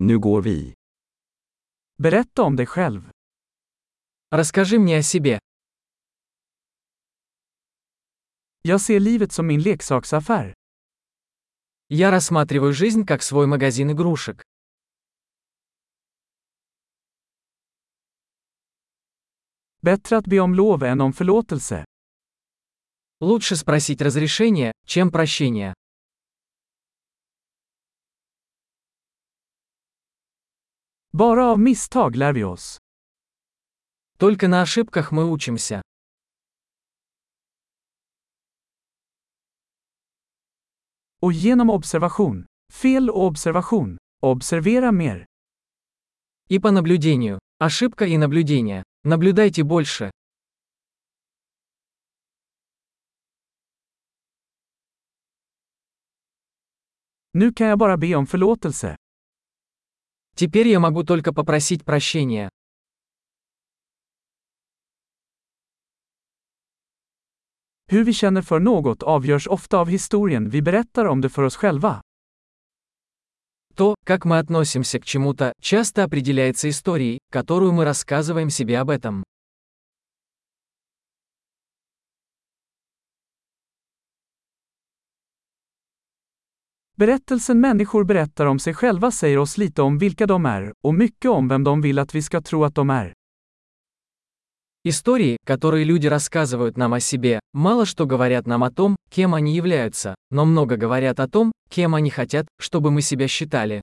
Nu går vi. Berätta om dig själv. Расскажи мне о себе. Jag ser livet som min leksaksaffär. Я рассматриваю жизнь как свой магазин игрушек. Bättre att be om lov än om förlåtelse. Лучше спросить разрешение, чем прощение. Bara av misstag lär vi oss. Только на ошибках мы учимся. Och genom observation. Fel och observation. Observera mer. И по наблюдению. Ошибка и наблюдение. Наблюдайте больше. Nu kan jag bara be om förlåtelse. Теперь я могу только попросить прощения. Hur vi känner för något avgörs ofta av historien vi berättar om det för oss själva. То, как мы относимся к чему-то, часто определяется историей, которую мы рассказываем себе об этом. Berättelsen människor berättar om sig själva säger oss lite om vilka de är, och mycket om vem de vill att vi ska tro att de är. Истории, которые люди рассказывают нам о себе, мало что говорят нам о том, кем они являются, но много говорят о том, кем они хотят, чтобы мы себя считали.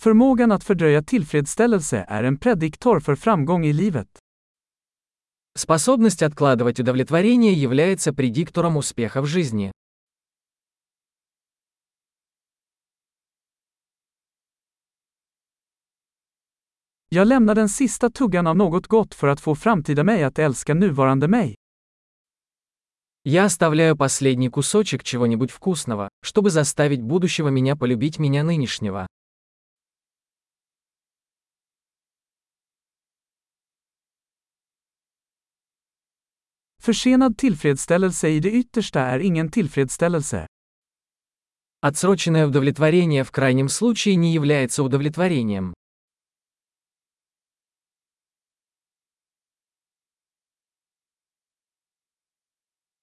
Förmågan att fördröja tillfredsställelse är en prediktor för framgång i livet. Способность откладывать удовлетворение является предиктором успеха в жизни. Jag lämnar den sista tuggan av något gott för att få framtida mig att älska nuvarande mig. Я оставляю последний кусочек чего-нибудь вкусного, чтобы заставить будущего меня полюбить меня нынешнего. Försenad tillfredsställelse i det yttersta är ingen tillfredsställelse. Отсроченное удовлетворение в крайнем случае не является удовлетворением.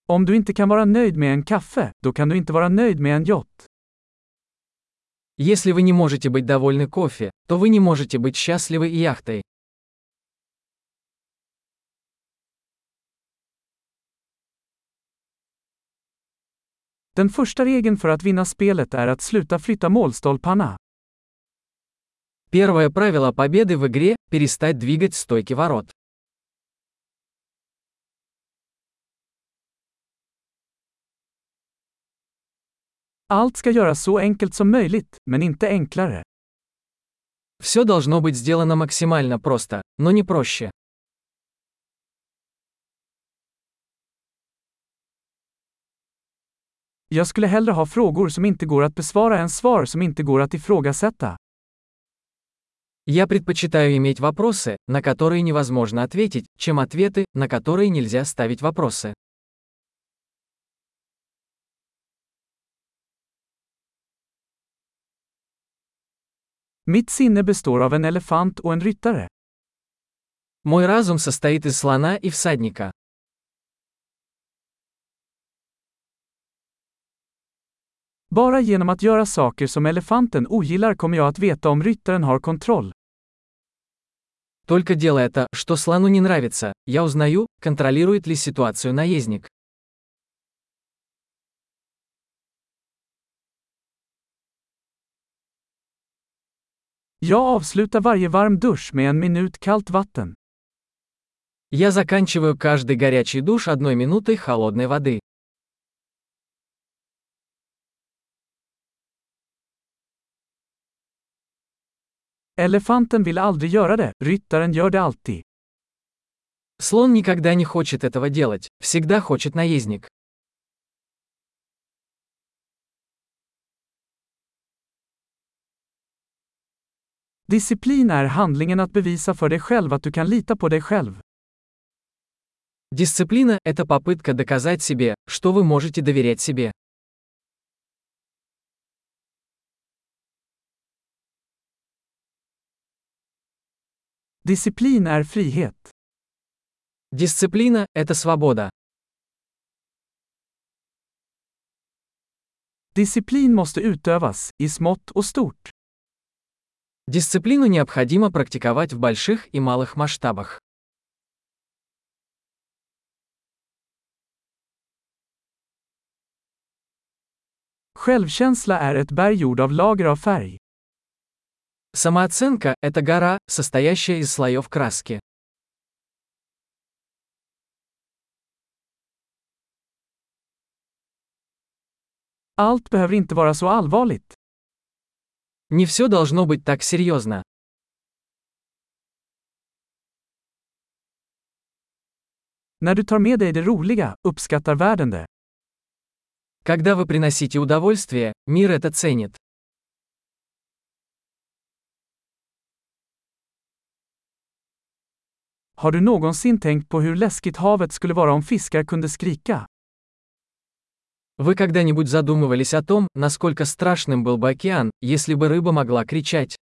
Om du inte kan vara nöjd med en kaffe, då kan du inte vara nöjd med en yacht. Если вы не можете быть довольны кофе, то вы не можете быть счастливы яхтой. Den första regeln för att vinna spelet är att sluta flytta målstolparna. Первое правило победы в игре – перестать двигать стойки ворот. Allt ska göras så enkelt som möjligt, men inte enklare. Все должно быть сделано максимально просто, но не проще. Jag skulle hellre ha frågor som inte går att besvara än svar som inte går att ifrågasätta. Я предпочитаю иметь вопросы, на которые невозможно ответить, чем ответы, на которые нельзя ставить вопросы. Mitt sinne består av en elefant och en ryttare. Мой разум состоит из слона и всадника. Bara genom att göra saker som elefanten ogillar kommer jag att veta om ryttaren har kontroll. Только делая это, что слону не нравится, я узнаю, контролирует ли ситуацию наездник. Jag avslutar varje varm dusch med en minut kallt vatten. Я заканчиваю каждый горячий душ одной минутой холодной воды. Elefanten vill aldrig göra det, ryttaren gör det alltid. Слон никогда не хочет этого делать, всегда хочет наездник. Disciplin är handlingen att bevisa för dig själv att du kan lita på dig själv. Дисциплина – это попытка доказать себе, что вы можете доверять себе. Disciplin är frihet. Дисциплина – это свобода. Disciplin måste utövas, i smått och stort. Дисциплину необходимо практиковать в больших и малых масштабах. Självkänsla är ett berg gjord av lager av färg. Самооценка – это гора, состоящая из слоев краски. Allt behöver inte vara så allvarligt. Не все должно быть так серьезно. När du tar med dig det roliga, uppskattar världen det. Когда вы приносите удовольствие, мир это ценит. Har du någonsin tänkt på hur läskigt havet skulle vara om fiskar kunde skrika? Вы когда-нибудь задумывались о том, насколько страшным был бы океан, если бы рыба могла кричать?